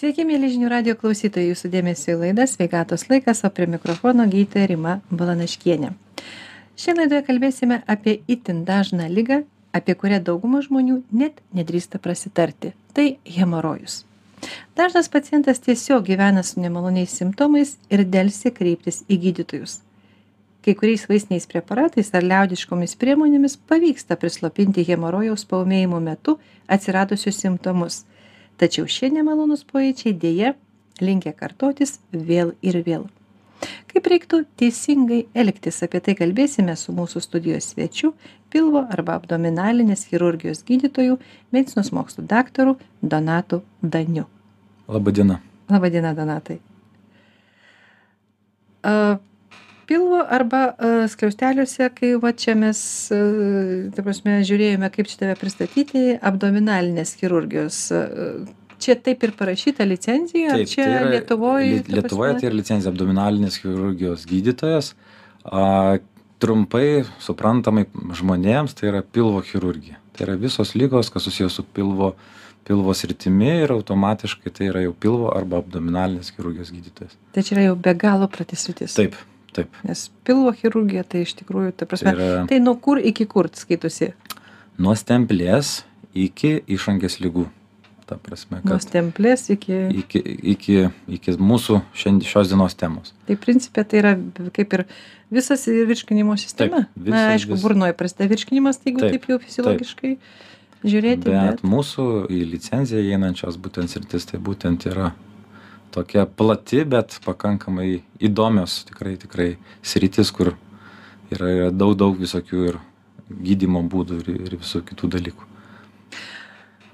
Sveiki, mėly žinių radio klausytojai, jūsų dėmesio į laidą Sveikatos laikas, o prie mikrofono gydytoja Rima Balanaškienė. Šiandien laidoje kalbėsime apie itin dažną lygą, apie kurią dauguma žmonių net nedrįsta prasitarti. Tai hemorojus. Dažnas pacientas tiesiog gyvena su nemaloniais simptomais ir dėlsi kreiptis į gydytojus. Kai kuriais vaistiniais preparatais ar liaudiškomis priemonėmis pavyksta prislopinti hemorojaus paumėjimo metu atsiradusius simptomus tačiau šie nemalonūs pojūčiai deja linkę kartotis vėl ir vėl. Kaip reiktų teisingai elgtis, apie tai kalbėsime su mūsų studijos svečiu, pilvo arba abdominalinės chirurgijos gydytoju, medicinos mokslų daktaru Donatu Daniu. Labadiena. Labadiena, Donatai. Uh, pilvo arba uh, skliausteliuose, kai va čia mes, uh, ta prasme, žiūrėjome, kaip čia tave pristatyti, abdominalinės chirurgijos. Uh, čia taip ir parašyta licenzija, ar čia tai Lietuvoje? Li, Lietuvoje tai yra licenzija abdominalinės chirurgijos gydytojas. A, trumpai, suprantamai žmonėms tai yra pilvo chirurgija. Tai yra visos lygos, kas susijęs su pilvo, pilvo sritimi ir automatiškai tai yra jau pilvo arba abdominalinės chirurgijos gydytojas. Tai čia yra jau be galo pratisritis. Taip, taip. Nes pilvo chirurgija tai iš tikrųjų, ta prasme, Tai tai nuo kur iki kur skaitosi? Nuo stemplės iki išangės lygų. Ta prasme, Nuo kad stemplės iki... iki, iki, iki mūsų šiandien, šios dienos temos. Tai principė tai yra kaip ir visas virškinimo sistema. Taip, visas- Na, aišku, vis- burnoje prasideda virškinimas, tai jeigu taip, Taip, taip jau fiziologiškai žiūrėti. Bet mūsų į licenciją įeinančios būtent sritis tai būtent yra tokia plati, bet pakankamai įdomios tikrai, tikrai sritis, kur yra, yra daug, daug visokių ir gydimo būdų ir, ir visų kitų dalykų.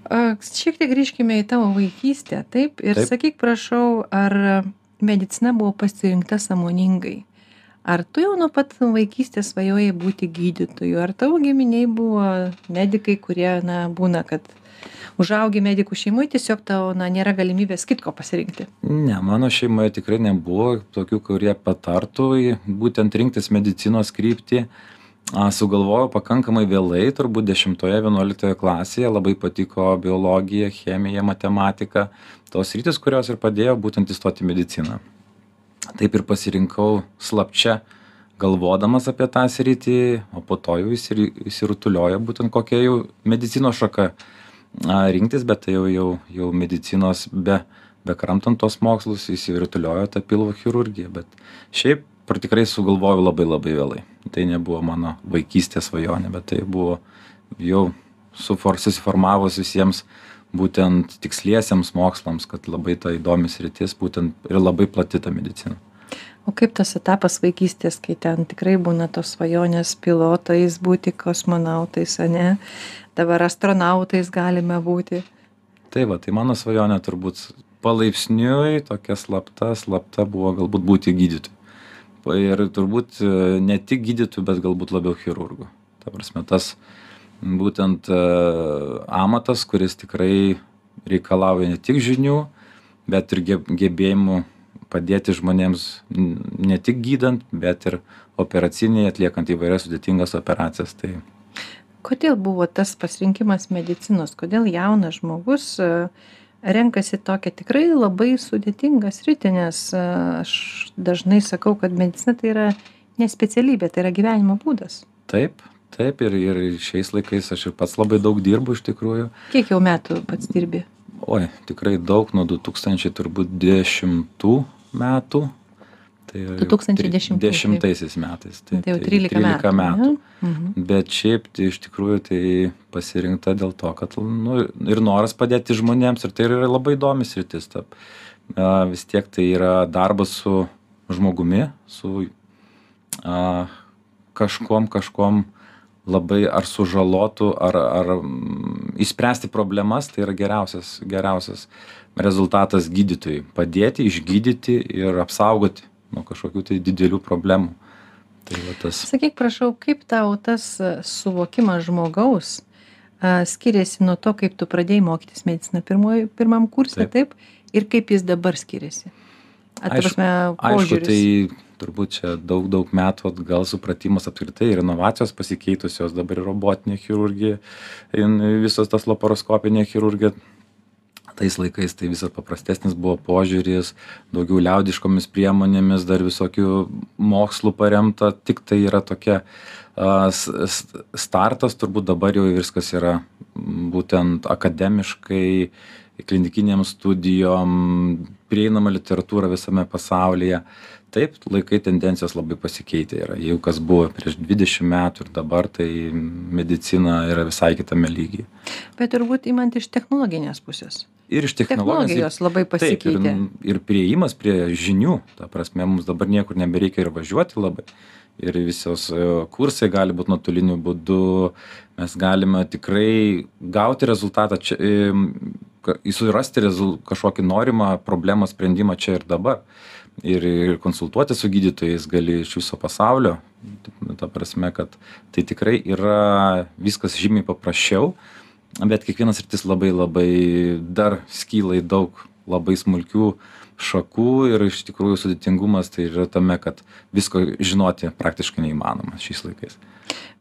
Šiek tiek grįžkime į tavo vaikystę, taip? Ir sakyk, prašau, ar medicina buvo pasirinkta samoningai? Ar tu jau nuo pat vaikystės svajojai būti gydytoju? Ar tavo giminiai buvo medikai, kurie, na, būna, kad užaugi medikų šeimoje, tiesiog tau, na, nėra galimybės kitko pasirinkti? Ne, mano šeimoje tikrai nebuvo tokių, kurie patartų būtent rinktis medicinos kryptį. A, Sugalvojau pakankamai vėlai, turbūt 10-11 klasėje, labai patiko biologija, chemija, matematika, tos rytis, kurios ir padėjo būtent įstoti į mediciną. Taip ir pasirinkau slapčia, galvodamas apie tą sritį, o po to jau įsiri- įsirutuliojo būtent kokia jau medicinos šaka a, rinktis, bet tai jau, jau, jau medicinos be, be kramtant tos mokslus įsirutuliojo ta pilvo chirurgija. Bet šiaip par tikrai sugalvojau labai labai vėlai. Tai nebuvo mano vaikystės svajonė, bet tai buvo jau sufor, susiformavus visiems būtent tiksliesiems mokslams, kad labai ta įdomis rytis, būtent ir labai plati ta medicina. O kaip tas etapas vaikystės, kai ten tikrai būna tos svajonės pilotais būti, kosmonautais, ar ne? Dabar astronautais galime būti. Tai va, tai mano svajonė turbūt palaipsniui tokia slapta, slapta buvo galbūt būti gydytoju. Ir turbūt e, ne tik gydytoju, bet galbūt labiau chirurgu. Ta prasme, tas būtent e, amatas, kuris tikrai reikalauja ne tik žinių, bet ir geb- gebėjimų padėti žmonėms ne tik gydant, bet ir operaciniai atliekant įvairias sudėtingas operacijas. Tai Kodėl buvo tas pasirinkimas medicinos? Kodėl jaunas žmogus e, renkasi tokią tikrai labai sudėtingą sritį, nes e, aš dažnai sakau, kad medicina tai yra ne specialybė, tai yra gyvenimo būdas. taip, taip ir, ir šiais laikais aš ir pats labai daug dirbu iš tikrųjų. Kiek jau metų pats dirbi? Oi, tikrai daug nuo 2000 turbūt 10 metų. Tai jau 2010 tri- Dešimtaisiais metais. Tai jau 13 metų. metų. ne? Mhm. Bet šiaip tai iš tikrųjų tai pasirinkta dėl to, kad nu, ir noras padėti žmonėms ir tai yra labai įdomis rytis. Ta, vis tiek tai yra darbas su žmogumi, su a, kažkom, kažkom labai ar sužalotų, ar, ar mm, išspręsti problemas, tai yra geriausias, geriausias rezultatas gydytojui. Padėti, išgydyti ir apsaugoti nuo kažkokių tai didelių problemų. Tai va tas. Sakyk, prašau, kaip tau tas e, suvokimas žmogaus a, skiriasi nuo to, kaip tu pradėjai mokytis mediciną pirmoj, pirmam kursė, taip. Taip. ir kaip jis dabar skiriasi? Atrasme, Aišku, požiūris. tai turbūt čia daug, daug metų atgal supratimas apskritai ir inovacijos pasikeitusios, dabar ir robotinė chirurgija, in- visos tas laparoskopinė chirurgija. Tais laikais tai vis paprastesnis buvo požiūris daugiau liaudiškomis priemonėmis dar visokių mokslu paremta tik tai yra tokia a, startas turbūt dabar jau viskas yra būtent akademiškai klinikinėm studijom prieinama literatūra visame pasaulyje. Taip laikai tendencijos labai pasikeitę yra. Jeigu kas buvo prieš dvidešim metų ir dabar tai medicina yra visai kitame lygyje. Bet turbūt imant iš technologinės pusės ir iš technologijos technologijos labai Taip, pasikeitė ir, ir prieimas prie žinių, ta prasme, mums dabar niekur nebereikia ir važiuoti labai. Ir visos e, kursai gali būti nuotoliniu būdu, mes galime tikrai gauti rezultatą, čia, surasti rezul, kažkokį norimą problemą sprendimą čia ir dabar. Ir, ir konsultuoti su gydytojais gali iš viso pasaulio. Ta prasme, kad tai tikrai yra viskas žymiai paprasčiau bet kiekviena sritis labai labai dar skyla į daug labai smulkių šakų ir iš tikrųjų sudėtingumas tai yra tame kad visko žinoti praktiškai neįmanoma šiais laikais.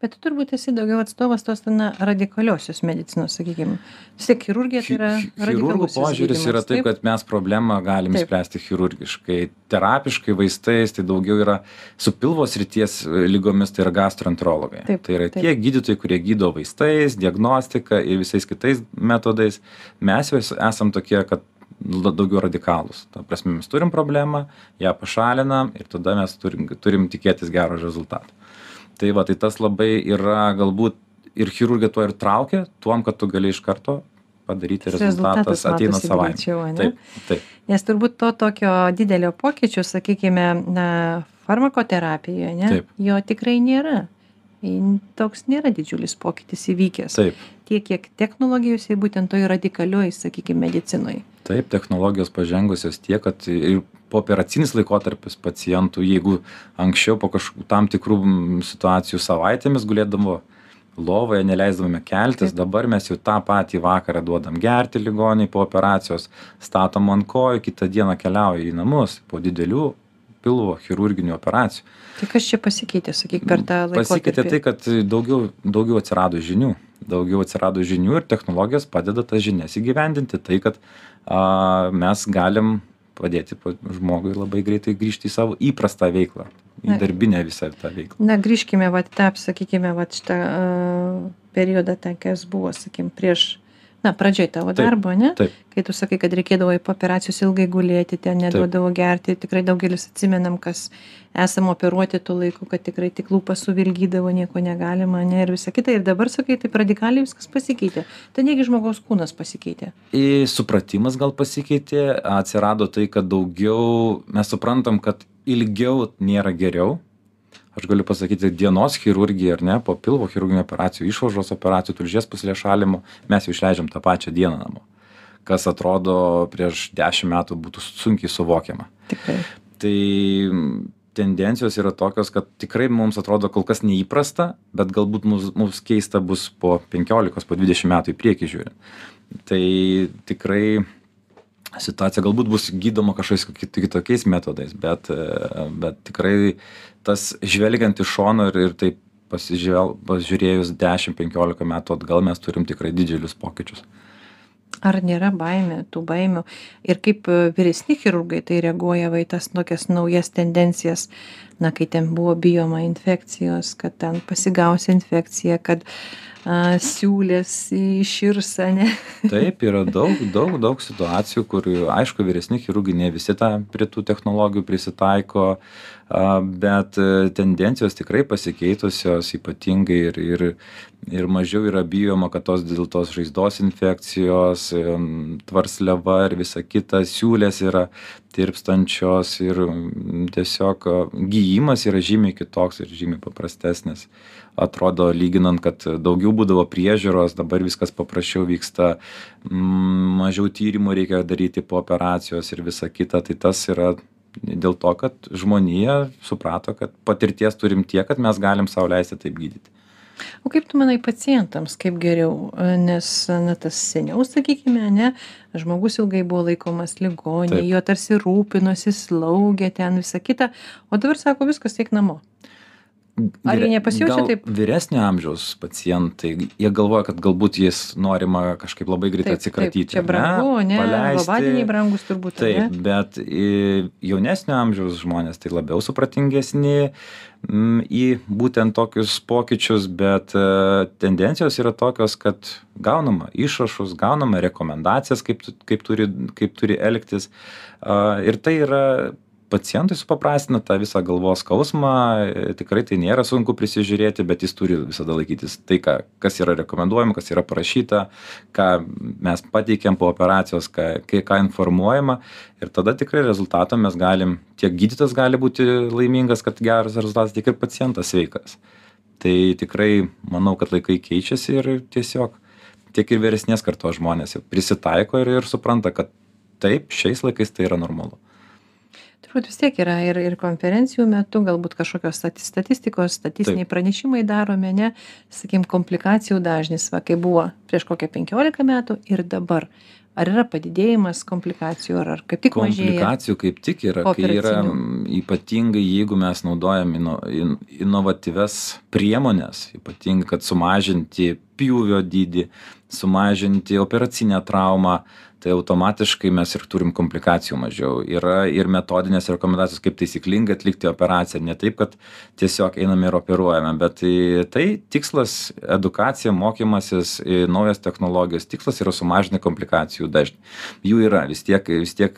Bet tu turbūt esi daugiau atstovas tos na radikaliosios medicinos sakykim. Vis tiek chirurgija tai yra chirurgų radikalusis požiūris yra gydymas, taip? kad mes problemą galim Taip. spręsti chirurgiškai terapiškai vaistais tai daugiau yra su pilvo srities e, ligomis tai yra gastroenterologai. Taip, tai yra taip. tie gydytojai kurie gydo vaistais diagnostika ir visais kitais metodais. Mes jau es- esam tokie kad daugiau radikalūs. Ta prasme mes turim problemą ją pašalinam ir tada mes turim turim tikėtis gero rezultato. Tai va tai tas labai yra galbūt ir chirurgiją tuo ir traukia tuom kad tu gali iš karto padaryti Tas rezultatas ateina savaime. taip taip. Nes turbūt to tokio didelio pokyčio sakykime na farmakoterapijoje Taip. jo tikrai nėra. Toks nėra didžiulis pokytis įvykęs. Taip tiek kiek technologijose būtent toj radikalioj sakykim medicinoj. Taip technologijos pažengusios tiek kad ir pooperacinis laikotarpis pacientų jeigu anksčiau po kažkokių tam tikrų situacijų savaitėmis gulėdavo lovoje neleisdavome keltis dabar mes jau tą patį vakarą duodam gerti ligoniui po operacijos statom ant kojų kitą dieną keliauja į namus po didelių pilvo chirurginių operacijų. Tai kas čia pasikeitė sakyk per tą pasikeitė laikotarpį? tai kad daugiau daugiau atsirado žinių daugiau atsirado žinių ir technologijos padeda tas žinias įgyvendinti. Tai kad a, mes galim padėti pa- žmogui labai greitai grįžti į savo įprastą veiklą į darbinę visą tą veiklą. na grįžkime vat tą sakykime vat šitą a, periodą ten kas buvo sakykim prieš na pradžioj tavo darbo ane kai tu sakai kad reikėdavo po operacijos ilgai gulėti ten neduodavo gerti tikrai daugelis atsimenam kas esam operuoti tuo laiku kad tikrai tik lūpas suvilgydavo nieko negalima ane ir visa kita. Ir dabar sakai taip radikaliai viskas pasikeitė. Tai negi žmogaus kūnas pasikeitė? Į supratimas gal pasikeitė atsirado tai kad daugiau mes suprantam kad ilgiau nėra geriau aš galiu pasakyti dienos chirurgija ar ne po pilvo chirurginių operacijų išvaržos operacijų tulžies pūslės šalinimo mes jau išleidžiam tą pačią dieną namo. Kas atrodo prieš dešim metų būtų sunkiai suvokiama. Tikrai. Tai tendencijos yra tokios kad tikrai mums atrodo kol kas neįprasta bet galbūt mus mums keista bus po penkiolikos po dvidešim metų į priekį žiūrint. Tai tikrai situacija galbūt bus gydoma kažkokiais kit kitokiais metodais bet e, bet tikrai tas žvelgiant iš šono ir ir taip pasižvel pažiūrėjus dešim penkiolika metų atgal mes turim tikrai didžiulius pokyčius. Ar nėra baimė tų baimių? Ir kaip e, vyresni chirurgai tai reaguoja va į tas tokias naujas tendencijas na kai ten buvo bijoma infekcijos kad ten pasigausi infekciją kad a, siūlės iširs ane taip yra daug daug daug situacijų kur aišku vyresni chirurgai ne visi tą prie tų technologijų prisitaiko a, bet e, tendencijos tikrai pasikeitusios ypatingai ir ir ir mažiau yra bijoma kad tos dėl tos žaizdos infekcijos em, tvarsliava ir visa kita siūlės yra tirpstančios ir tiesiog a, gijimas yra žymiai kitoks ir žymiai paprastesnis. Atrodo lyginant kad daugiau būdavo priežiūros dabar viskas paprasčiau vyksta mm, mažiau tyrimų reikia daryti po operacijos ir visa kita. Tai tas yra dėl to kad žmonija suprato kad patirties turim tiek kad mes galim sau leisti taip gydyti o kaip tu manai pacientams kaip geriau E, nes na tas seniau sakykime ane žmogus ilgai buvo laikomas ligoninėj juo tarsi rūpinosi slaugė ten visa kita o dabar sako viskas eik namo Ar jie nepasijaučia taip? Vyresnio amžiaus pacientai, jie galvoja, kad galbūt jis norima kažkaip labai greitai atsikratyti. Čia brangu, ne? paleisti. Lovadiniai brangus turbūt. Taip, bet į jaunesnio amžiaus žmonės tai labiau supratingesni į būtent tokius pokyčius, bet e, tendencijos yra tokios, kad gaunama išrašus, gaunama rekomendacijas, kaip, kaip, turi, kaip turi elgtis. A, Ir tai yra pacientui supaprastina tą visą galvos skausmą, e, tikrai tai nėra sunku prisižiūrėti, bet jis turi visada laikytis tai, ką, kas yra rekomenduojama, kas yra parašyta, ką mes pateikėm po operacijos, ką, kai- ką informuojama ir tada tikrai rezultatą mes galim, tiek gydytas gali būti laimingas, kad geras rezultatas, tiek ir pacientas sveikas. Tai tikrai manau, kad laikai keičiasi ir tiesiog tiek ir vyresnės kartos žmonės jau prisitaiko ir, ir supranta, kad taip, šiais laikais tai yra normalu. Turbūt vis tiek yra ir, ir konferencijų metu, galbūt kažkokios stati- statistikos, statistiniai pranešimai daromi, ne, sakykim, komplikacijų dažnis, va, kai buvo prieš kokią 15 metų ir dabar. Ar yra padidėjimas komplikacijų, ar, ar kaip tik mažėja? Komplikacijų kaip tik yra, kai yra ypatingai, jeigu mes naudojam ino, in, inovatyves priemonės, ypatingai, kad sumažinti pjūvio dydį, sumažinti operacinę traumą, tai automatiškai mes ir turim komplikacijų mažiau. Yra ir metodinės rekomendacijos, kaip taisyklingai atlikti operaciją. Ne taip, kad tiesiog einame ir operuojame, bet tai, tai tikslas - edukacija, mokymasis, naujos technologijos. Tikslas yra sumažinti komplikacijų dažnį. Jų yra vis tiek, vis tiek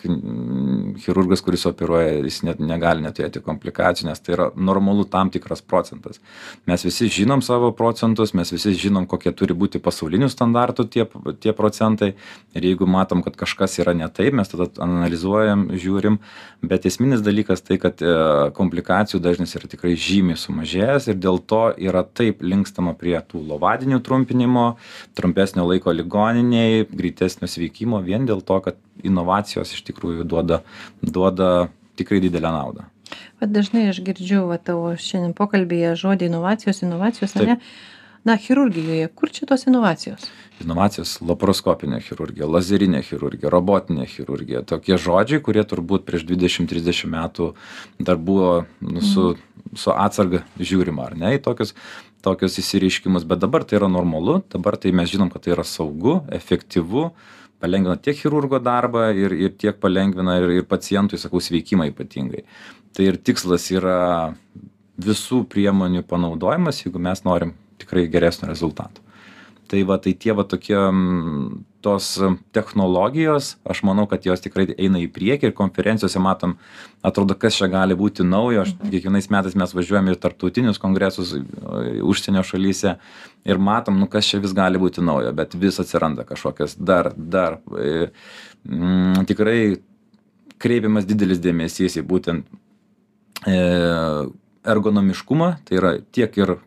chirurgas, kuris operuoja, jis net negali neturėti komplikacijų, nes tai yra normalu tam tikras procentas. Mes visi žinom savo procentus, mes visi žinom, kokie turi būti pasaulinių standartų tie, tie procentai. Ir jeigu matom, kad kažkas yra ne taip, mes tada analizuojam, žiūrim. Bet esminis dalykas tai, kad e, komplikacijų dažnis yra tikrai žymiai sumažėjęs ir dėl to yra taip linkstama prie tų lovadinių trumpinimo, trumpesnio laiko ligoniniai, greitesnio sveikimo, vien dėl to, kad inovacijos iš tikrųjų duoda, duoda tikrai didelę naudą. Vat dažnai aš girdžiu va, tavo šiandien pokalbėje žodį inovacijos, inovacijos, ar Taip. ne? Na, chirurgijoje, kur čia tos inovacijos? inovacijos laparoskopinė chirurgija lazerinė chirurgija robotinė chirurgija. Tokie žodžiai kurie turbūt prieš dvidešim trisdešim metų dar buvo nu su su atsarga žiūrima ar ne į tokius tokius išsireiškimus. Bet dabar tai yra normalu dabar tai mes žinom kad tai yra saugu efektyvu palengvina tiek chirurgo darbą ir ir tiek palengvina ir ir pacientui sakau sveikimą ypatingai. Tai ir tikslas yra visų priemonių panaudojimas jeigu mes norim tikrai geresnio rezultato. Tai va tai tie va tokie tos technologijos aš manau kad jos tikrai eina į priekį ir konferencijose matom atrodo kas čia gali būti naujo. Aš kiekvienais metais mes važiuojam į tarptautinius kongresus e, užsienio šalyse ir matom nu kas čia vis gali būti naujo bet vis atsiranda kažkokios dar dar mm, tikrai kreipiamas didelis dėmesys į būtent e, ergonomiškumą tai yra tiek ir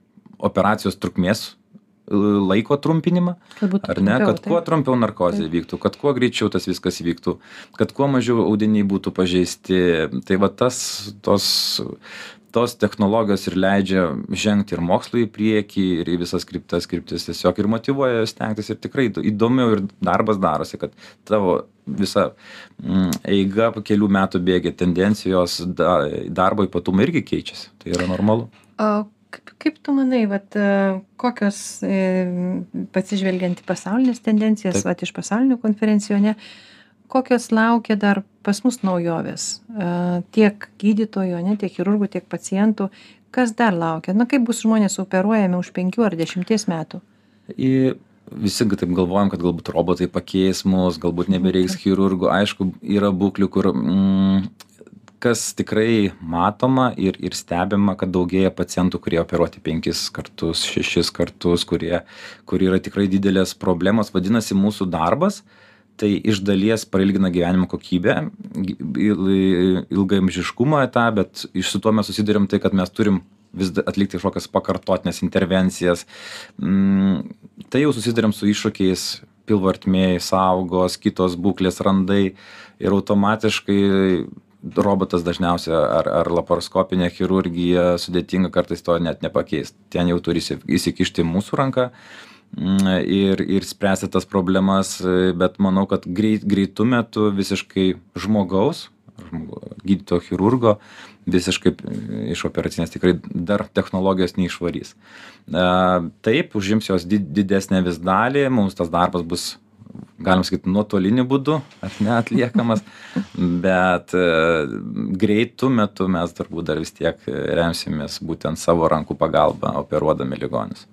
operacijos trukmės e, laiko trumpinimą ar ne? kad kuo trumpiau narkozė vyktų kad kuo greičiau tas viskas vyktų kad kuo mažiau audiniai būtų pažeisti. Tai va tas tos tos technologijos ir leidžia žengti ir mokslui į priekį ir į visas kryptas kryptis tiesiog ir motyvuoja stengtis. Ir tikrai įdo- įdomiau ir darbas darosi kad tavo visa mm, eiga kelių metų bėgyje tendencijos da, darbo ypatumai irgi keičiasi. Tai yra normalu. O kaip, kaip tu manai, vat, e, kokios, e, pasižvelgiant į pasaulinės tendencijas, vat, iš pasaulinių konferencijų, ne, kokios laukia dar pas mus naujovės, E, tiek gydytojų, ne, tiek chirurgų, tiek pacientų, kas dar laukia, na kaip bus žmonės operuojami už penkių ar dešimties metų. į visi taip galvojam kad galbūt robotai pakeis mus galbūt nebereiks chirurgų. Aišku yra būklių kur mm, kas tikrai matoma ir ir stebima kad daugėja pacientų kurie operuoti penkis kartus šešis kartus kurie kur yra tikrai didelės problemos. Vadinasi mūsų darbas tai iš dalies prailgina gyvenimo kokybę il- ilgaamžiškumą tą bet iš su tuo mes susiduriam tai kad mes turim vis atlikti kažkokias pakartotines intervencijas. Mm, tai jau susiduriam su iššūkiais pilvo ertmėj saugos kitos būklės randai ir automatiškai robotas dažniausia ar ar laparoskopinė chirurgija sudėtinga kartais to net nepakeist ten jau turi įsi įsikišti mūsų ranka mm, ir ir spręsti tas problemas bet manau kad greit greitu metu visiškai žmogaus gydytojo chirurgo visiškai iš operacinės tikrai dar technologijos neišvarys. Taip, užims jos didesnę vis dalį, mums tas darbas bus galim sakyt nuotoliniu būdu ar ne atliekamas bet e, greitu metu mes turbūt dar vis tiek remsimės būtent savo rankų pagalba operuodami ligonius.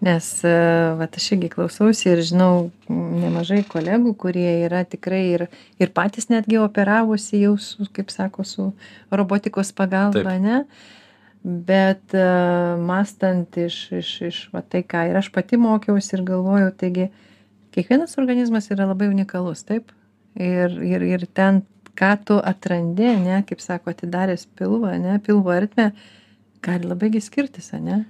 Nes e, vat aš irgi klausausi ir žinau nemažai kolegų kurie yra tikrai ir ir patys netgi operavosi jau su kaip sako su robotikos pagalba ane bet e, mąstant iš iš iš va tai ką ir aš pati mokiausi ir galvojau taigi kiekvienas organizmas yra labai unikalus taip. Ir ir ir ten ką tu atrandi ane kaip sako atidaręs pilvą ane pilvo ertmę gali labai gi skirtis ane.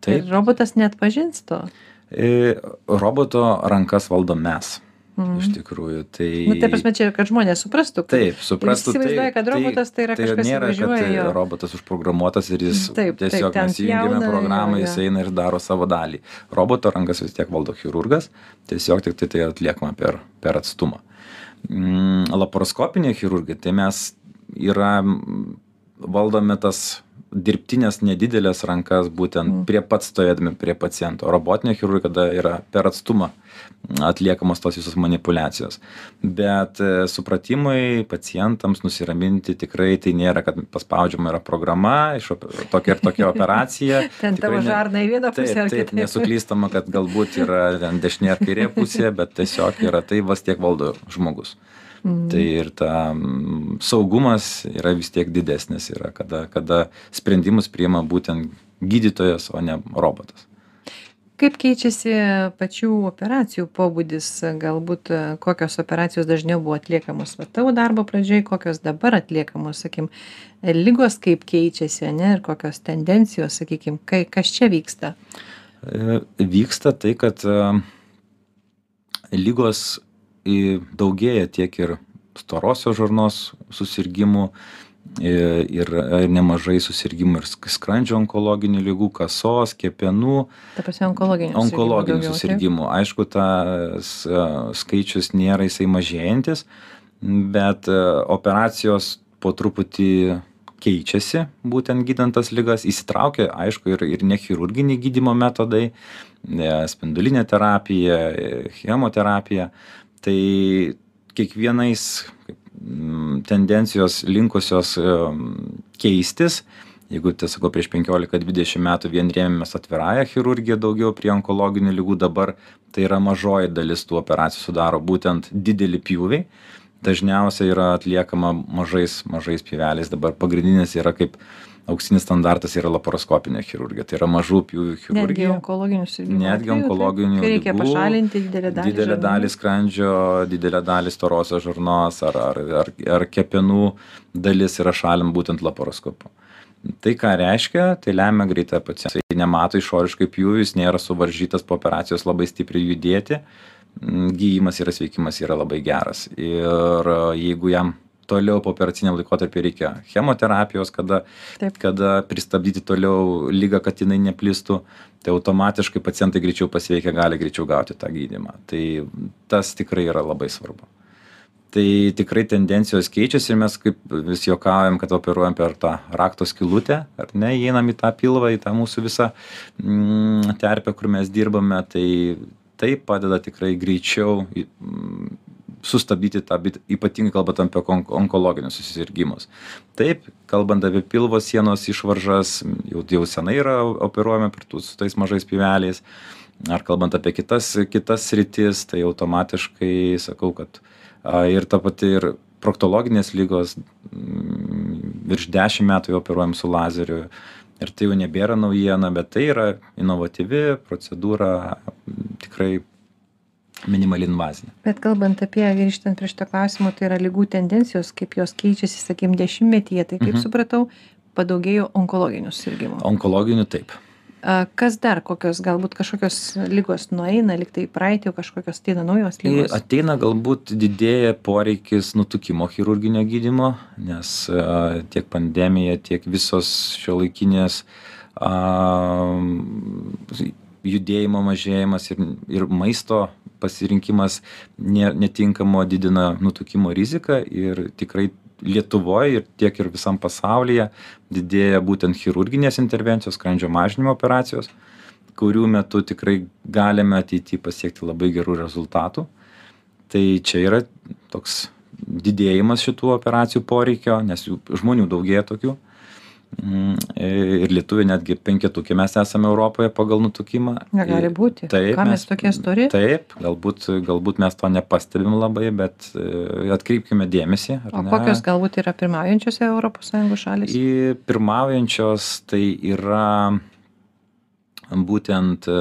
Taip. ir robotas neatpažins to. E, roboto rankas valdom mes Mhm. iš tikrųjų. Tai... Nu, tai prasme, čia, kad žmonės suprastų. Kad Taip, suprastų. Visi įsivaizduoja, kad robotas tai yra tai kažkas nėra, įvažiuoja kad jo. robotas užprogramuotas ir jis Taip, taip, tiesiog ten mes įjungiame programą, jis eina ir daro savo dalį. Roboto rankas vis tiek valdo chirurgas, tiesiog tik tai tai atliekama per, per atstumą. Mm, laparoskopinė chirurgija, tai mes yra, mm, valdome tas dirbtinės nedidelės rankas būtent Mm. prie pat stovėdami prie paciento. Robotinė chirurgija kada yra per atstumą atliekamos tos visos manipulacijos. Bet e, supratimui pacientams nusiraminti tikrai tai nėra, kad paspaudžiama yra programa, iš tokia ir tokia operacija. Ten tavo ne- žarna į vieną pusę Taip, ar kitaip. nesuklystama, kad galbūt yra ten dešinė ar kairė pusė, bet tiesiog yra tai vas tiek valdo žmogus. Mhm. Tai ir ta saugumas yra vis tiek didesnis, yra, kada, kada sprendimus priima būtent gydytojas, o ne robotas. Kaip keičiasi pačių operacijų pobūdis, galbūt e, kokios operacijos dažniau buvo atliekamos va, tavo darbo pradžiai, kokios dabar atliekamos, sakykim, lygos kaip keičiasi, ne, ir kokios tendencijos, sakykim, kai, kas čia vyksta. E, Vyksta tai, kad e, lygos į- daugėja tiek ir storosios žarnos susirgymų i- ir ir nemažai susirgymų ir sk- skrandžio onkologinių lygų, kasos, kepenų, Ta prasme, onkologinių. onkologinių daugiau, taip? susirgymų. Aišku, tas e, skaičius nėra jisai mažėjantis, bet e, operacijos po truputį keičiasi, būtent gydant tas lygas, įsitraukia, aišku, ir, ir nechirurginiai gydymo metodai, e, spindulinė terapija, e, chemoterapija. Tai kiekvienais mm, tendencijos linkusios keistis, jeigu tiesiog prieš penkiolika dvidešim metų vien rėmėmės atvirąja chirurgija daugiau prie onkologinių ligų dabar tai yra mažoji dalis tų operacijų sudaro būtent dideli pjūviai. Dažniausiai yra atliekama mažais mažais pjūveliais dabar pagrindinis yra kaip auksinis standartas yra laparoskopinė chirurgija tai yra mažų pjūvių Netgi chirurgija onkologinių susirgymų. Netgi onkologinių Kai reikia pašalinti didelę dalį. didelę dalį skrandžio didelę dalį storosios žarnos ar ar ar ar kepenų dalis yra šalinama būtent laparoskopu tai ką reiškia tai lemia greita pacientas jisai nemato išoriškai pjūvių jis nėra suvaržytas po operacijos labai stipriai judėti gijimas ir sveikimas yra labai geras ir jeigu jam toliau pooperaciniam laikotarpiui reikia chemoterapijos kada Taip. kada pristabdyti toliau ligą kad jinai neplistų tai automatiškai pacientai greičiau pasveikę gali greičiau gauti tą gydymą tai tas tikrai yra labai svarbu tai tikrai tendencijos keičiasi ir mes kaip vis juokaujam kad operuojam per tą rakto skylutę ar ne įeinam į tą pilvą į tą mūsų visą mm, terpę kur mes dirbame tai tai padeda tikrai greičiau mm, sustabdyti tą bit ypatingai kalbant apie kon onkologinius susirgimus taip kalbant apie pilvo sienos išvaržas jau jau senai yra operuojama per tų su tais mažais pjūveliais. Ar kalbant apie kitas kitas sritis tai automatiškai sakau kad a, ir ta pati ir proktologinės ligos mm, virš dešim metų jau operuojam su lazeriu. Ir tai jau nebėra naujiena bet tai yra inovatyvi procedūra m, tikrai minimaliai invazinė Bet kalbant apie, grįžtant prie šito klausimo, tai yra lygų tendencijos, kaip jos keičiasi, sakykim, dešimtmetyje, tai kaip Mhm. supratau, padaugėjo onkologinių susirgymų. onkologinių taip A, Kas dar, kokios galbūt kažkokios lygos nueina, liktai į praeitį, o kažkokios ateina naujos Tai lygos? ateina galbūt didėja poreikis nutukimo chirurginio gydymo, nes tiek pandemija, tiek visos šiuolaikinės a, judėjimo mažėjimas ir, ir maisto pasirinkimas ne, netinkamo didina nutukimo riziką ir tikrai lietuvoj ir tiek ir visam pasaulyje didėja būtent chirurginės intervencijos skrandžio mažinimo operacijos kurių metu tikrai galime ateity pasiekti labai gerų rezultatų. Tai čia yra toks didėjimas šitų operacijų poreikio nes jų žmonių daugėja tokių ir lietuviai netgi penketuke mes esame Europoje pagal nutukimą. Negali būti. Taip, Ką mes tokie stori? Taip, galbūt, galbūt mes to nepastebim labai, bet e, atkreipkime dėmesį. O ne? kokios galbūt yra pirmaujančios ES šalis? Į pirmaujančios tai yra būtent e,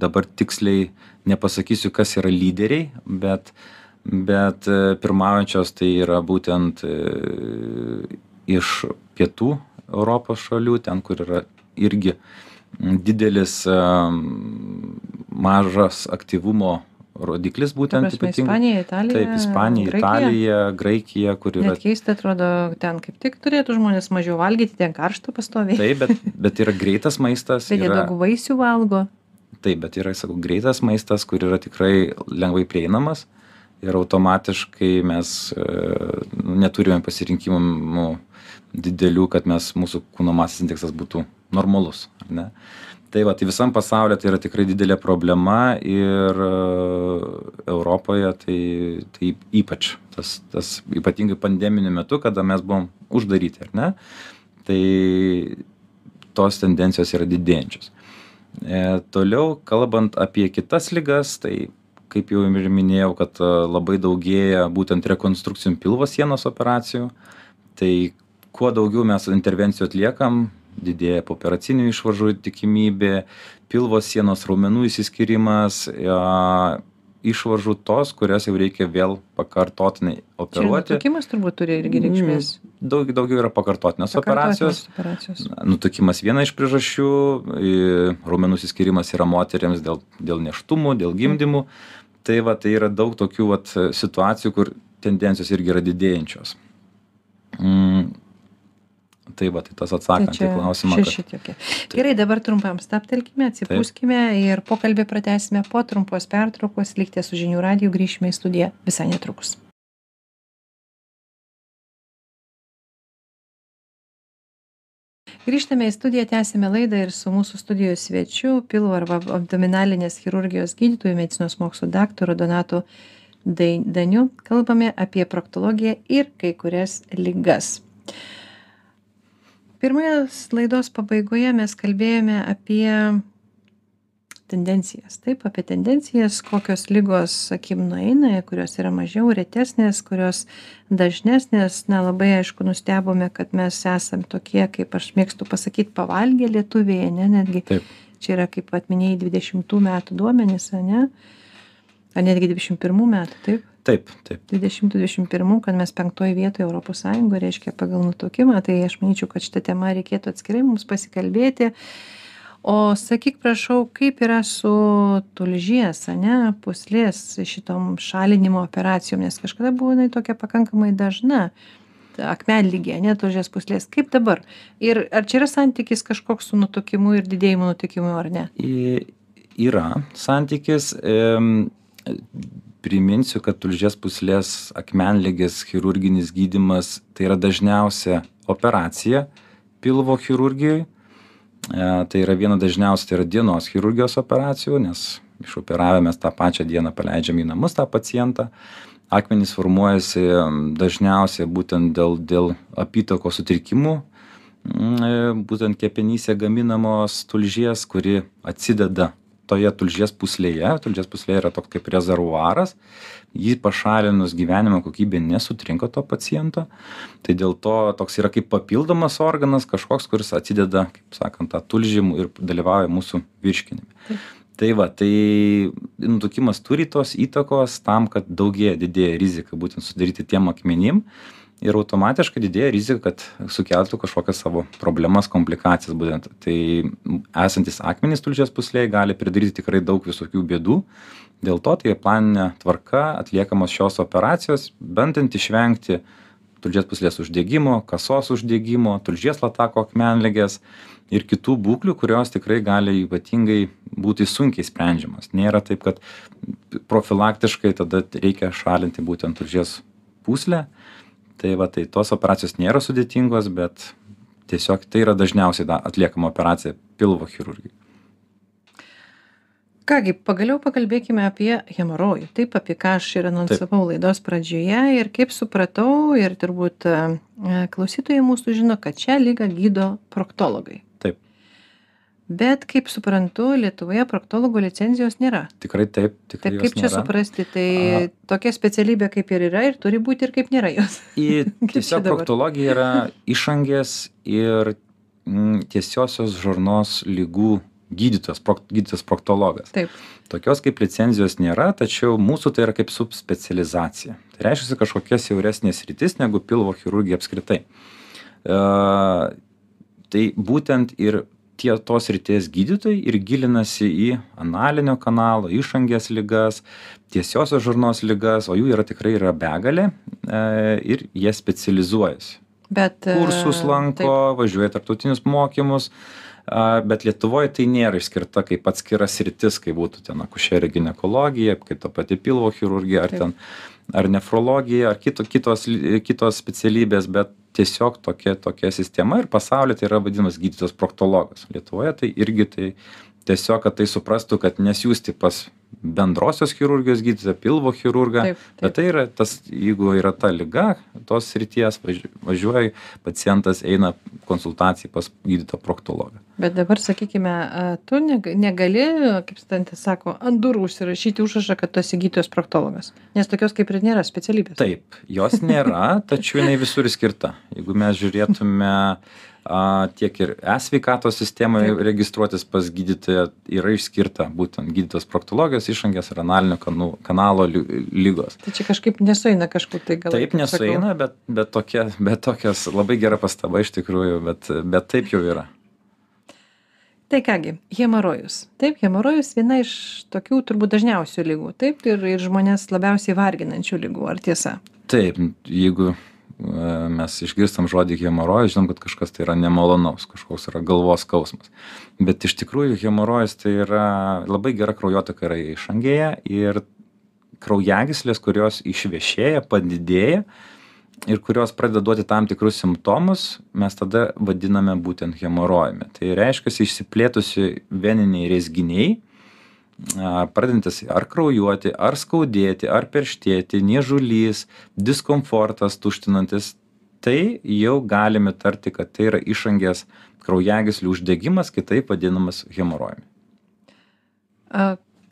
dabar tiksliai nepasakysiu, kas yra lyderiai, bet, bet e, pirmaujančios tai yra būtent iš pietų Europos šalių, ten, kur yra irgi didelis mažas aktyvumo rodiklis būtent prasme, ypatingai. Ispanija, Italija. Taip, Ispanija, Graikija. Italija, Graikija, kur yra. Net keista atrodo, ten kaip tik turėtų žmonės mažiau valgyti, ten karšta pastoviai. Taip, bet, bet yra greitas maistas. Bet jie yra... daug vaisių valgo. Taip, bet yra, sakau, greitas maistas, kur yra tikrai lengvai prieinamas ir automatiškai mes e, neturime pasirinkimų didelių, kad mes, mūsų kūno masės indeksas būtų normalus. Ne? Tai va, tai visam pasaulyje tai yra tikrai didelė problema ir uh, Europoje tai, tai ypač, tas, tas ypatingai pandeminiu metu, kada mes buvom uždaryti, ar ne, tai tos tendencijos yra didėjančios. E, toliau, kalbant apie kitas lygas, tai kaip jau ir minėjau, kad e, labai daugėja būtent rekonstrukcijų pilvo sienos operacijų, tai kuo daugiau mes intervencijų atliekam didėja pooperacinių išvaržų tikimybė pilvo sienos raumenų išsiskyrimas išvaržų tos, kurias jau reikia vėl pakartotinai operuoti. Nutukimas turbūt turi irgi mm, reikšmės. Daug, daugiau yra pakartotinės operacijos. operacijos. Nutukimas viena iš priežasčių, raumenų įskyrimas yra moteriams dėl, dėl neštumų, dėl gimdymų. Tai, va, tai yra daug tokių vat, situacijų, kur tendencijos irgi yra didėjančios. Tai va, tai tas atsakant tai į klausimą. Šeši kad... tokie. Tai. Gerai, dabar trumpam staptelkime, atsipūskime Taip. ir pokalbį pratęsime po trumpos pertraukos. Likite su žinių radiju, grįšime į studiją visai netrukus. Grįžtame į studiją, tęsime laidą ir su mūsų studijos svečiu, pilvo arba abdominalinės chirurgijos gydytojų, medicinos mokslo daktaru Donatu Daniu, kalbame apie proktologiją ir kai kurias lygas pirmoje laidos pabaigoje mes kalbėjome apie tendencijas. Taip apie tendencijas kokios ligos sakykim nueina kurios yra mažiau retesnės kurios dažnesnės. Na labai aišku nustebome kad mes esam tokie kaip aš mėgstu pasakyt pavalgę lietuviai ane netgi čia yra kaip vat minėjai dvidešimtų metų duomenys ane ar netgi dvidešim pirmų metų taip taip taip. Dvidešimtų dvidešim pirmų kad mes penktoj vietoj europos sąjungoj reiškia pagal nutukimą tai aš manyčiau kad šita tema reikėtų atskirai mums pasikalbėti. O sakyk prašau kaip yra su tulžies ane pūslės šitom šalinimo operacijom nes kažkada buvo jinai tokia pakankamai dažna akmenligė ane tulžies pūslės. Kaip dabar? Ir ar čia yra santykis kažkoks su nutukimu ir didėjimu nutukimui ar ne? Yra santykis priminsiu kad tulžies pūslės akmenligės chirurginis gydymas tai yra dažniausia operacija pilvo chirurgijoj. E, tai yra viena dažniausių, tai yra dienos chirurgijos operacijų, nes išoperavę mes tą pačią dieną paleidžiam į namus tą pacientą. Akmenys formuojasi dažniausiai būtent dėl, dėl apytako sutrikimų, e, būtent kepenyse gaminamos tulžies, kuri atsideda toje tulžies pūslėje. Tulžies pūslė yra toks kaip rezervuaras. Jį pašalinus gyvenimo kokybė nesutrinka to paciento. Tai dėl to toks yra kaip papildomas organas kažkoks kuris atsideda kaip sakant tą tulžį ir dalyvauja mūsų virškinime. Tai va tai nutukimas turi tos įtakos tam kad daugėja didėja rizika būtent susidaryti tiem akmenim ir automatiškai didėja rizika kad sukeltų kažkokias savo problemas komplikacijas būtent. Tai esantys akmenys tulžies pūslėj gali pridaryti tikrai daug visokių bėdų. Dėl to tai planine tvarka atliekamos šios operacijos bandant išvengti tulžies pūslės uždegimo kasos uždegimo tulžies latako akmenligės ir kitų būklių kurios tikrai gali ypatingai būti sunkiai sprendžiamos. Nėra taip kad profilaktiškai tada reikia šalinti būtent tulžies pūslę tai va tai tos operacijos nėra sudėtingos bet tiesiog tai yra dažniausiai da atliekama operacija pilvo chirurgijoj ką gi pagaliau pakalbėkime apie hemorojų. Taip apie ką aš ir anonsavau laidos pradžioje ir kaip supratau ir turbūt e, klausytojai mūsų žino kad šią ligą gydo proktologai bet kaip suprantu lietuvoje proktologo licencijos nėra. Tikrai taip tikrai tai kaip čia suprasti tai tokia specialybė kaip ir yra ir turi būti ir kaip nėra jos. Į tiesiog proktologija yra išangės ir mm, tiesiosios žarnos ligų gydytojas prok gydytojas proktologas. Taip. Tokios kaip licenzijos nėra tačiau mūsų tai yra kaip subspecializacija. Tai reiškiasi kažkokia siauresnė sritis negu pilvo chirurgija apskritai. A, tai būtent ir tie tos srities gydytojai ir gilinasi į analinio kanalo išangės ligas tiesiosios žarnos ligas o jų yra tikrai yra begalė e, ir jie specializuojasi bet e, kursus lanko važiuoja į tarptautinius mokymus bet lietuvoj tai nėra išskirta kaip atskira sritis kaip būtų ten akušerė ginekologija kaip ta pati pilvo chirurgija ar Taip. ten ar nefrologija ar kito kitos kitos specialybės bet tiesiog tokia tokia sistema ir pasauly tai yra vadinamas gydytojas proktologas. Lietuvoje tai irgi tai tiesiog kad tai suprastų kad nesiųsti pas bendrosios chirurgijos gydytoją pilvo chirurgą. Bet tai yra tas jeigu yra ta liga tos srities važ važiuoji pacientas eina konsultacijai pas gydytoją proktologą. Bet dabar sakykime tu neg negali kaip studentas sako ant durų užsirašyti užrašą kad tu esi gydytojas proktologas. Nes tokios kaip ir nėra specialybės. Taip jos nėra tačiau jinai visur skirta. Jeigu mes žiūrėtume a tiek ir e sveikatos sistemoj Taip. registruotis pas gydytoją yra išskirta būtent gydytojas proktologas išangės ir analinio kanų kanalo li ligos tai čia kažkaip nesueina kažkur tai gal taip nesueina bet bet tokia bet tokias labai gera pastaba iš tikrųjų bet bet taip jau yra. Tai ką gi hemorojus. Taip hemorojus viena iš tokių turbūt dažniausių ligų. Taip ir ir žmones labiausiai varginančių ligų ar tiesa? Taip jeigu mes išgirstam žodį hemorojus žinom kad kažkas tai yra nemalonaus kažkoks yra galvos skausmas. Bet iš tikrųjų hemorojus tai yra labai gera kraujotaka yra išangėje ir kraujagyslės kurios išvešėja padidėja ir kurios pradeda duoti tam tikrus simptomus mes tada vadiname būtent hemorojumi. Tai reiškiasi išsiplėtusi veniniai rezginiai a, pradedantys ar kraujuoti ar skaudėti ar perštėti niežulys diskomfortas tuštinantis tai jau galime tarti kad tai yra išangės kraujagyslių uždegimas kitaip vadinamas hemorojumi.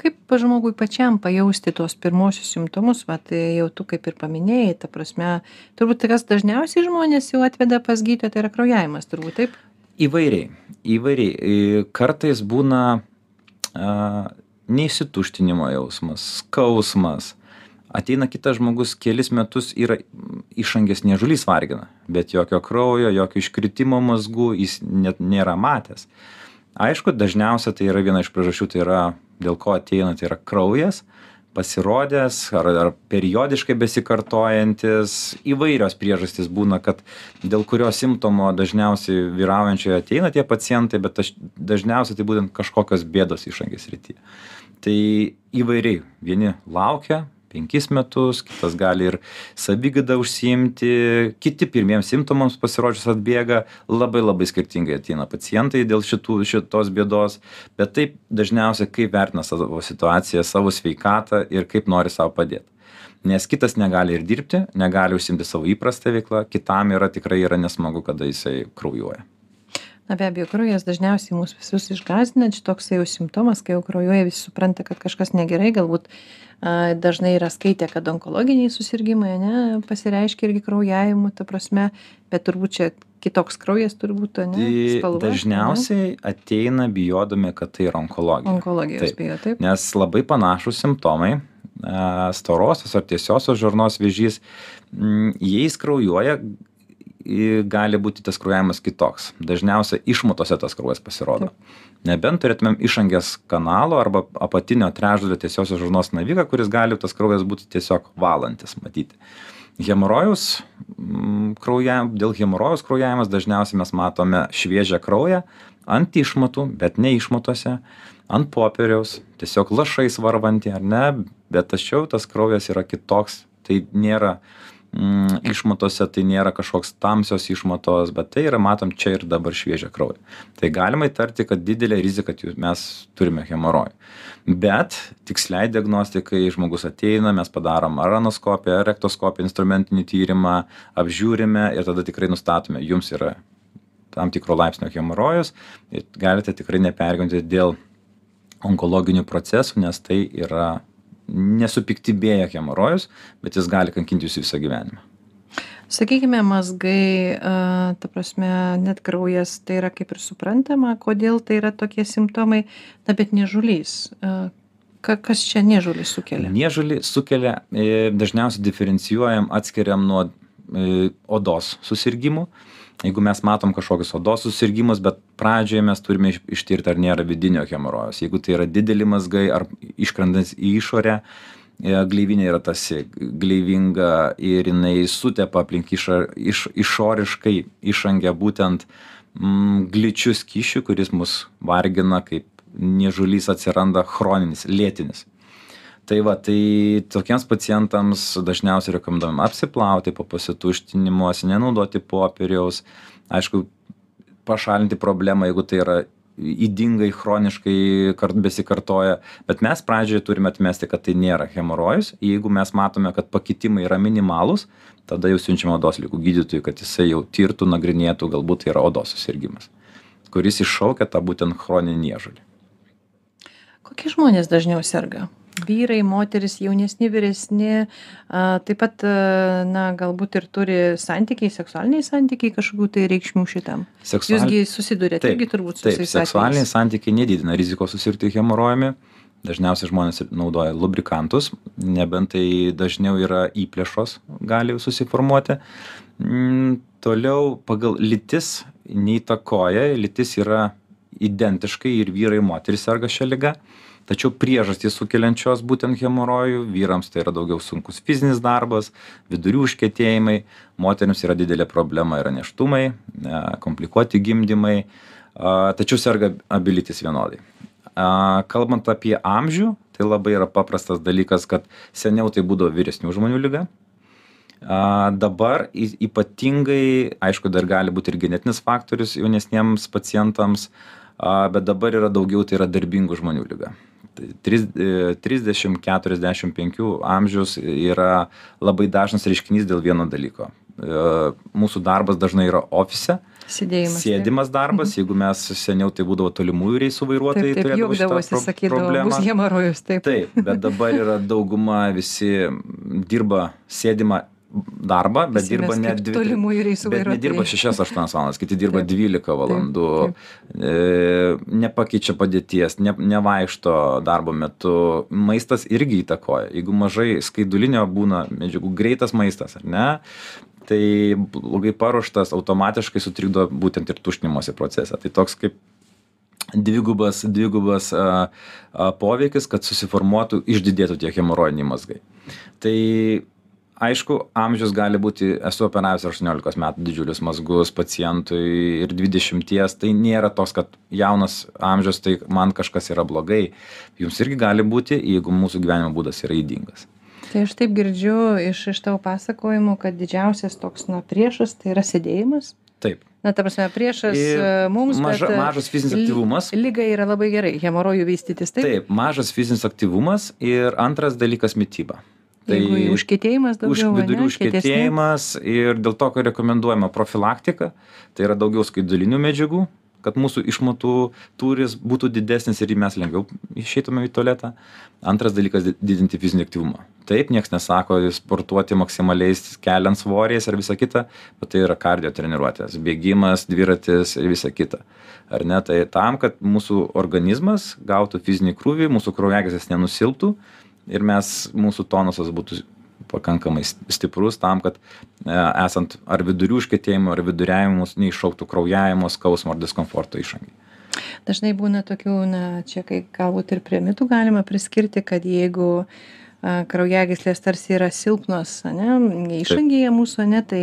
Kaip žmogui pačiam pajausti tuos pirmuosius simptomus vat jau tu kaip ir paminėjai ta prasme turbūt kas dažniausiai žmonės jau atveda pas gydytoją tai yra kraujavimas turbūt taip? Įvairiai įvairiai. I kartais būna a neišsituštinimo jausmas skausmas. Ateina kitas žmogus kelis metus yra išangės niežulys vargina bet jokio kraujo jokio iškritimo mazgų jis net nėra matęs. Aišku dažniausia tai yra viena iš priežasčių tai yra dėl ko ateina tai yra kraujas pasirodęs ar ar periodiškai besikartojantis. Įvairios priežastys būna kad dėl kurio simptomo dažniausiai vyraujančio ateina tie pacientai bet aš dažniausiai tai būtent kažkokios bėdos išangės srity tai įvairiai. Vieni laukia penkis metus kitas gali ir savigyda užsiimti kiti pirmiems simptomams pasirodžius atbėga. Labai labai skirtingai ateina pacientai dėl šitų šitos bėdos. Bet taip dažniausiai kaip vertina savo situaciją savo sveikatą ir kaip nori sau padėt. Nes kitas negali ir dirbti negali užsiimti savo įprasta veikla kitam yra tikrai yra nesmagu kada jisai kraujuoja na be abejo kraujas dažniausiai mus visus išgąsdina čia toksai jau simptomas kai jau kraujuoja visi supranta kad kažkas negerai galbūt a dažnai yra skaitę kad onkologiniai susirgimai ane pasireiškia irgi kraujavimu ta prasme bet turbūt čia kitoks kraujas turi būt ane tai spalva dažniausiai ateina bijodami kad tai yra onkologija. Onkologijos Taip. bijo taip. Nes labai panašūs simptomai storosios ar tiesiosios žarnos vėžys m, jais kraujuoja i- gali būti tas kraujavimas kitoks. Dažniausiai išmatose tas kraujas pasirodo. Nebent turėtumėm išangės kanalo arba apatinio trečdalio tiesiosios žarnos naviką kuris gali tas kraujas būti tiesiog valantis matyti. Hemorojaus m, krauja dėl hemorojaus kraujavimas dažniausiai mes matome šviežią kraują ant išmatų bet ne išmatose ant popieriaus tiesiog lašais varvantį ar ne? Bet tačiau tas kraujas yra kitoks tai nėra mm, išmatose tai nėra kažkoks tamsios išmatos, bet tai yra, matom, čia ir dabar šviežia krauja. Tai galima įtarti, kad didelė rizika, kad mes turime hemorojų. Bet tiksliai diagnostikai žmogus ateina, mes padarom ar anoskopiją, ar rektoskopiją, instrumentinį tyrimą, apžiūrime ir tada tikrai nustatome, jums yra tam tikro laipsnio hemorojus ir galite tikrai nepergyventi dėl onkologinių procesų, nes tai yra nesupiktybėję hemorojus, bet jis gali kankinti jūs visą gyvenimą. Sakykime, mazgai, ta prasme, net kraujas, tai yra kaip ir suprantama, kodėl tai yra tokie simptomai, na bet nežulys. Kas čia nežulys sukelia? Nežulį sukelia, e, dažniausiai diferencijuojam, atskiriam nuo e, odos susirgymų jeigu mes matom kažkokius odos susirgimus bet pradžioje mes turime ištirti ar nėra vidinio hemorojaus jeigu tai yra dideli mazgai ar iškrentantys į išorę e, gleivinė yra tarsi gleivinga ir jinai sutepa aplink išą iš išoriškai išangę būtent mm, gličiu skysčiu kuris mus vargina kaip niežulys atsiranda chroninis lėtinis tai va tai tokiems pacientams dažniausiai rekomenduojama apsiplauti po pasituštinimosi nenaudoti popieriaus. Aišku pašalinti problemą jeigu tai yra ydingai chroniškai kart besikartoja. Bet mes pradžioje turime atmesti kad tai nėra hemorojus. Jeigu mes matome kad pakitimai yra minimalūs tada jau siunčiam odos ligų gydytojui kad jisai jau tirtų nagrinėtų galbūt tai yra odos susirgimas kuris iššaukia tą būtent chroninį niežulį. Kokie žmonės dažniau serga vyrai moterys jaunesni vyresni a taip pat na galbūt ir turi santykiai seksualiniai santykiai kažkokių tai reikšmių šitam. Jūs gi susiduriat irgi turbūt su taip seksualiniai santykiai nedidina rizikos susirgti hemorojumi. Dažniausiai žmonės naudoja lubrikantus nebent tai dažniau yra įplėšos gali susiformuoti. Mm, toliau pagal lytis neįtakoja lytis yra identiškai ir vyrai ir moterys serga šia liga tačiau priežastys sukeliančios būtent hemorojų vyrams tai yra daugiau sunkus fizinis darbas vidurių užkietėjimai moterims yra didelė problema yra nėštumai komplikuoti gimdymai tačiau serga abi lytys vienodai kalbant apie amžių tai labai yra paprastas dalykas kad seniau tai būdavo vyresnių žmonių liga a dabar ypatingai aišku dar gali būt ir genetinis faktorius jaunesniems pacientams a bet dabar yra daugiau tai yra darbingų žmonių liga tris e, trisdešim keturiasdešim penkių amžius yra labai dažnas reiškinys dėl vieno dalyko e, mūsų darbas dažnai yra ofise Sėdėjimas. Sėdimas darbas, mhm. jeigu mes seniau tai būdavo tolimųjų reisų vairuotojai, turėdavo šitą pro sakydavo. Bus hemarojus, taip. Taip, bet dabar yra dauguma visi dirba sėdimą darbą, bet Visi dirba net dvi. Tolimųjų reisų vairuotojai. Nedirba 6-8 valandas, kiti dirba 12 valandų, taip, taip. E, nepakeičia padėties, ne, nevaikšto darbo metu. Maistas irgi įtakoja. Jeigu mažai skaidulinio būna medžiagų, greitas maistas, ar ne? Tai blogai paruoštas automatiškai sutrikdo būtent ir tuštinimosi procesą. Tai toks kaip dvigubas, dvigubas a, a, poveikis, kad susiformuotų, išdidėtų tie hemorojiniai mazgai. Tai aišku amžius gali būti esu operavęs aštuoniolikos metų didžiulius mazgus pacientui ir dvidešimties tai nėra toks kad jaunas amžius tai man kažkas yra blogai jums irgi gali būti jeigu mūsų gyvenimo būdas yra ydingas tai aš taip girdžiu iš iš tavo pasakojimų kad didžiausias toks na priešas tai yra sėdėjimas taip na ta prasme priešas e, mums maža, bet, mažas fizinis aktyvumas. Lyga yra labai gerai, hemorojų vystytis. Taip? taip, mažas fizinis aktyvumas ir antras dalykas - mytyba. Tai Jeigu užkėtėjimas daugiau. Už vidurių užkėtėjimas ir dėl to, kad rekomenduojama profilaktika, tai yra daugiau skaidulinių medžiagų, kad mūsų išmatų turis būtų didesnis ir mes lengviau išeitume į tualetą. Antras dalykas - didinti fizinį aktyvumą. Taip, niekas nesako sportuoti maksimaliais keliant svoriais ar visa kita, bet tai yra kardio treniruotės - bėgimas, dviratis ir visa kita. Ar ne? Tai tam, kad mūsų organizmas gautų fizinį krūvį, mūsų kraujagyslės nenusilptų, ir mes mūsų tonusas būtų pakankamai stiprus tam, kad e, esant ar vidurių užkėtėjimo, ar viduriavimus neiššauktų kraujavimo, skausmo ar diskomforto išangiai. Dažnai būna tokių, na, čia kai galbūt ir prie mitų galima priskirti, kad jeigu kraujagyslės tarsi yra silpnos ane išangėje mūsų ane tai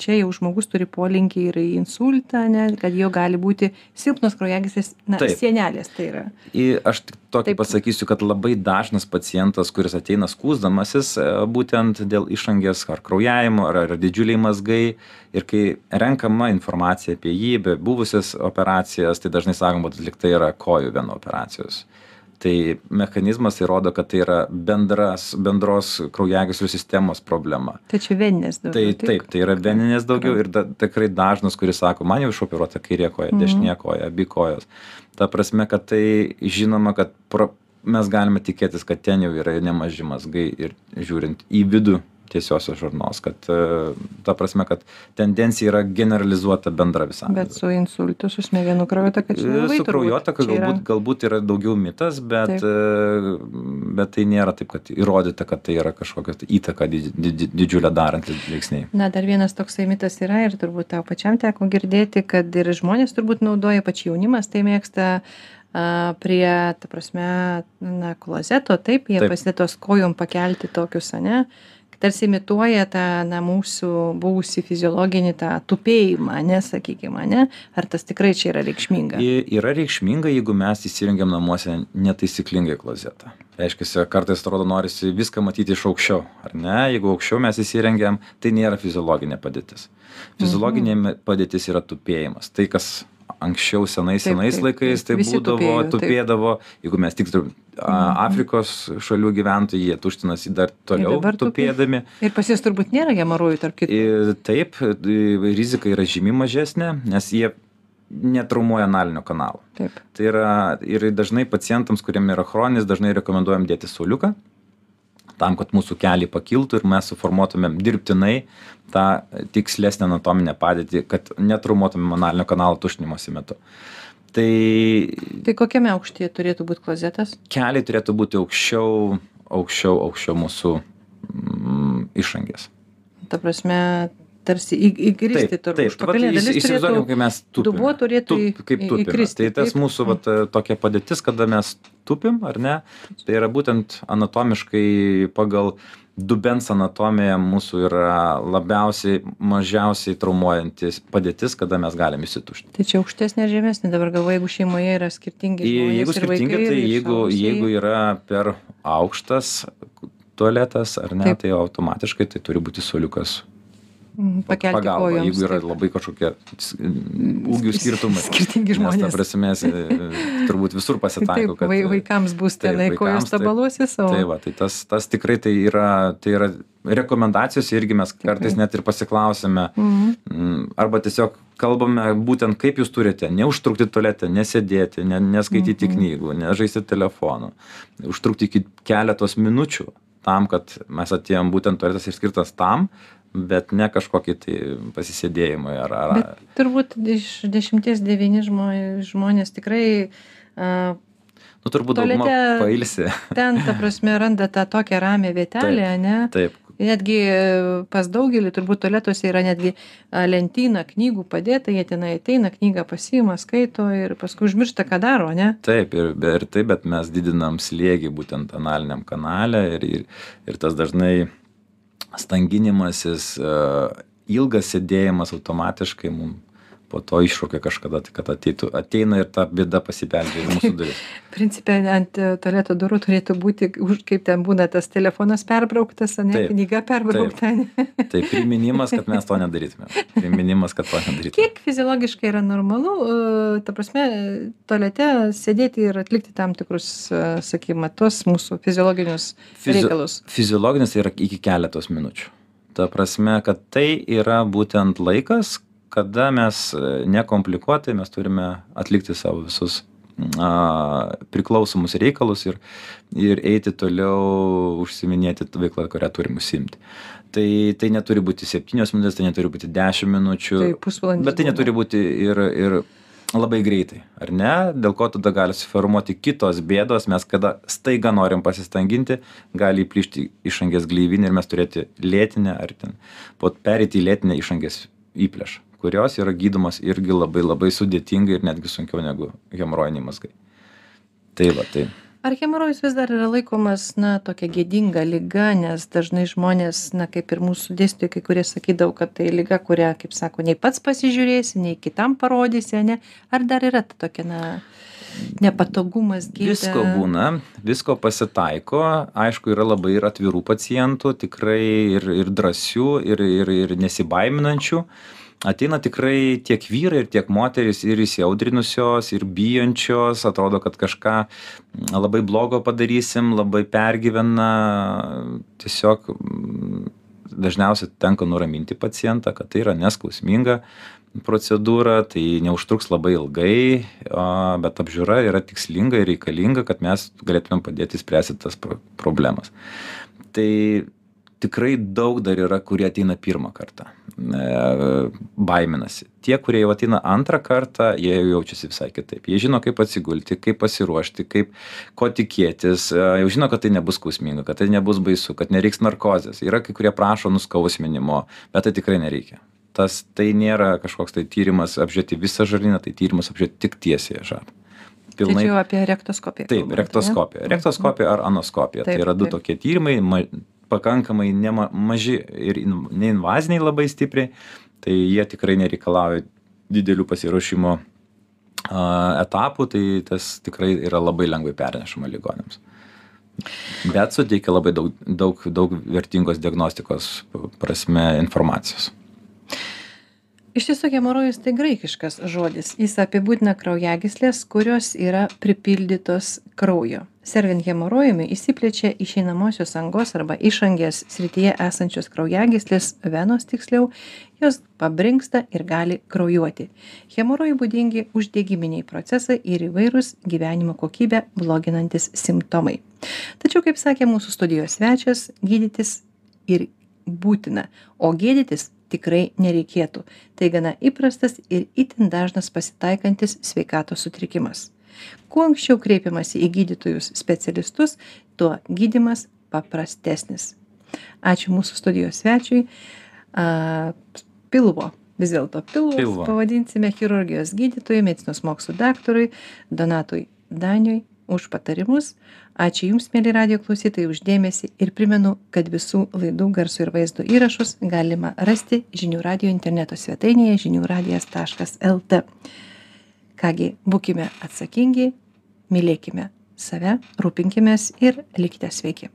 čia jau žmogus turi polinkį ir į insultą ane kad jo gali būti silpnos kraujagyslės na sienelės tai yra. Į aš tik tokį pasakysiu kad labai dažnas pacientas kuris ateina skųsdamasis e, būtent dėl išangės ar kraujavimo ar ar didžiuliai mazgai ir kai renkama informacija apie jį apie buvusias operacijas tai dažnai sakoma kad lyg tai yra kojų venų operacijos tai mechanizmas įrodo kad tai yra bendras bendros kraujagyslių sistemos problema. Tai čia veninės tai taip? tai yra veninės daugiau ir da tikrai dažnas kuris sako man jau išoperuota kairė koja Mhm. dešinė koja abi kojos. Ta prasme kad tai žinoma kad pro mes galime tikėtis kad ten jau yra nemaži mazgai ir žiūrint į vidų tiesiosios žarnos kad e, ta prasme kad tendencija yra generalizuota bendra visam bet su insultu su smegenų kraujotaka čia nelabai su turbūt. kraujotaka galbūt galbūt yra daugiau mitas bet e, bet tai nėra taip kad įrodyta kad tai yra kažkokia tai įtaka didž- didž- didžiulę darantys veiksniai. Na dar vienas toksai mitas yra ir turbūt tau pačiam teko girdėti kad ir žmonės turbūt naudoja ypač jaunimas tai mėgsta a, prie ta prasme na klozeto taip jie tuos kojom pakelti tokius ane tarsi imituoja tą na mūsų buvusį fiziologinį tą tupėjimą ane sakykim ane ar tas tikrai čia yra reikšminga? Yra reikšminga jeigu mes įsirengiam namuose netaisyklingai klozetą. Reiškiasi kartais atrodo norisi viską matyti iš aukščiau ar ne? Jeigu aukščiau mes įsirengiam tai nėra fiziologinė padėtis. Fiziologinė Mhm. padėtis yra tupėjimas. Tai kas anksčiau senais Taip, senais taip, laikais taip. tai būdavo tupėjo, taip. tupėdavo jeigu mes tik turim Mhm. afrikos šalių gyventojai jie tuštinasi dar toliau tupė. tupėdami ir pas jus turbūt nėra hemorojų tarp kitko Ir taip, rizika yra žymiai mažesnė, nes jie netraumuoja analinio kanalo. taip Tai yra ir dažnai pacientams, kuriem yra chroninis, dažnai rekomenduojam dėti sauliuką, tam, kad mūsų keliai pakiltų ir mes suformuotumėm dirbtinai tą tikslesnę anatominę padėtį, kad netraumuotumėm analinio kanalo tuštinimosi metu. Tai tai kokiame aukštyje turėtų būt klozetas keliai turėtų būti aukščiau, aukščiau, aukščiau mūsų mm, išangės. ta prasme tarsi į, įkristi Taip, turbūt taip, įs- dalis įsivaizduokim, kai mes tupim. dubuo turėtų Tup, kaip tupime. įkristi, Tai tas taip? Mūsų vat, tokia padėtis, kada mes tupim, ar ne, tai yra būtent anatomiškai pagal dubens anatomiją mūsų yra labiausiai, mažiausiai traumuojantis padėtis, kada mes galim įsitušti. tai čia aukštesnė ar žemesnė dabar galvoju jeigu šeimoje yra skirtingi žmonės Jeigu ir skirtingai, vaikai, tai ir jeigu, jeigu yra per aukštas tualetas, ar ne, Taip. tai automatiškai tai turi būti soliukas pakelti pagalba, kojoms, jeigu yra taip. labai kažkokie ūgių skirtumai. skirtingi Nes, ta žmonės prasme, turbūt visur pasitaiko, taip kad... vai, vaikams bus Taip, tenai kojos taip. tabaluosis o Tai va, tai tas, tas tikrai tai yra, tai yra rekomendacijos irgi mes kartais net ir pasiklausime, Mhm. mm, arba tiesiog kalbame būtent kaip jūs turite neužtrukti tualete, nesėdėti, ne, neskaityti Mhm. knygų, nežaisti telefonu, užtrukti iki keletos minučių tam, kad mes atėjom būtent tualetas ir skirtas tam, bet ne kažkokį tai pasisėdėjimui ar... ar bet turbūt iš dešimties devyni žmo- žmonės tikrai a, nu, turbūt dauguma pailsi. ten ta prasme randa tą tokią ramią vietelę ane Taip, netgi e, pas daugelį turbūt tualetuose yra netgi lentyna knygų padėta jie tenai ateina knygą pasiima skaito ir paskui užmiršta ką daro ane taip ir, ir taip, bet mes didinam slėgį būtent analiniam kanale ir, ir, ir tas dažnai stanginimasis, e, ilgas sėdėjimas automatiškai mums po to iššaukia kažkada, kad ateitų, ateina ir ta bėda pasibeldžia į mūsų duris. principe ant e, tualeto durų turėtų būti kaip ten būna tas telefonas perbrauktas ane Taip, knyga perbraukta Tai priminimas, kad mes to nedarytume. Priminimas, kad to nedarytume. kiek fiziologiškai yra normalu e, ta prasme tualete sėdėti ir atlikti tam tikrus e, sakykime tuos mūsų fiziologinius Fizi- reikalus Fiziologinis yra iki keletos minučių. Ta prasme, kad tai yra būtent laikas, kada mes e, nekomplikuotai mes turime atlikti savo visus a, priklausomus reikalus ir, ir eiti toliau užsiminėti veiklą, kurią turim užsimti. Tai, tai neturi būti septynios minutės, tai neturi būti dešimt minučių. tai pusvalandis Bet tai neturi būti ir, ir labai greitai, ar ne? Dėl ko tada gali suformuoti kitos bėdos, mes kada staiga norim pasistanginti, gali įplyšti išangės gleivinį ir mes turėti lėtinę ar ten, po perėti į lėtinę išangės įplėšą, kurios yra gydomas irgi labai labai sudėtingai ir netgi sunkiau negu hemorojiniai mazgai. Tai va, tai. ar hemorojus vis dar yra laikomas na tokia gėdinga liga nes dažnai žmonės na kaip ir mūsų dėstytojai kai kurie sakydavo kad tai liga kurią kaip sako nei pats pasižiūrėsi nei kitam parodysi ane ar dar yra ta tokia na nepatogumas gėda Visko būna, visko pasitaiko, aišku, yra labai ir atvirų pacientų, tikrai ir, ir drąsių, ir, ir, ir nesibaiminančių. Ateina tikrai tiek vyrai, ir tiek moteris, ir įsiaudrinusios, ir bijančios, atrodo, kad kažką labai blogo padarysim, labai pergyvena, tiesiog dažniausiai tenka nuraminti pacientą, kad tai yra neskausminga procedūra, tai neužtruks labai ilgai, bet apžiūra yra tikslinga ir reikalinga, kad mes galėtumėm padėti spręsti tas problemas. Tai tikrai daug dar yra, kurie ateina pirmą kartą. E, baiminasi. Tie, kurie jau ateina antrą kartą, jie jau jaučiasi visai kitaip. Jie žino, kaip atsigulti, kaip pasiruošti, kaip, ko tikėtis. E, jau žino, kad tai nebus skausminga, kad tai nebus baisu, kad nereiks narkozės. Yra kai kurie prašo nuskausminimo, bet tai tikrai nereikia. Tas tai nėra kažkoks tai tyrimas apžiūrėti visą žarnyną, tai tyrimas apžiūrėti tik tiesiai žarną pilnai. Tai jau apie rektoskopiją. Taip, rektoskopija. Rektoskopija ar anoskopija. Taip, tai yra du taip. tokie tyrimai, pakankamai nema, maži ir neinvaziniai labai stipriai, tai jie tikrai nereikalauja didelių pasiruošimo a, etapų, tai tas tikrai yra labai lengvai pernešama ligonėms. Bet suteikia labai daug, daug, daug vertingos diagnostikos prasme informacijos. Iš tiesų hemorojus tai graikiškas žodis. Jis apibūdina kraujagysles kurios yra pripildytos kraujo sergant hemorojumi išsiplečia išeinamosios angos arba išangės srityje esančios kraujagyslės venos tiksliau jos pabrinksta ir gali kraujuoti. Hemorojui būdingi uždegiminiai procesai ir įvairūs gyvenimo kokybę bloginantys simptomai. Tačiau kaip sakė mūsų studijos svečias gydytis ir būtina o gėdytis tikrai nereikėtų. Tai gana įprastas ir itin dažnas pasitaikantis sveikatos sutrikimas kuo anksčiau kreipiamasi į gydytojus specialistus tuo gydymas paprastesnis. Ačiū mūsų studijos svečiui a, pilvo vis dėlto pilvo pavadinsime chirurgijos gydytojui medicinos mokslų daktarui donatui daniui už patarimus. Ačiū jums mieli radijo klausytojai už dėmesį ir primenu kad visų laidų garso ir vaizdo įrašus galima rasti žinių radijo interneto svetainėje žinių radijas taškas lt ką gi būkime atsakingi mylėkime save rūpinkimės ir likite sveiki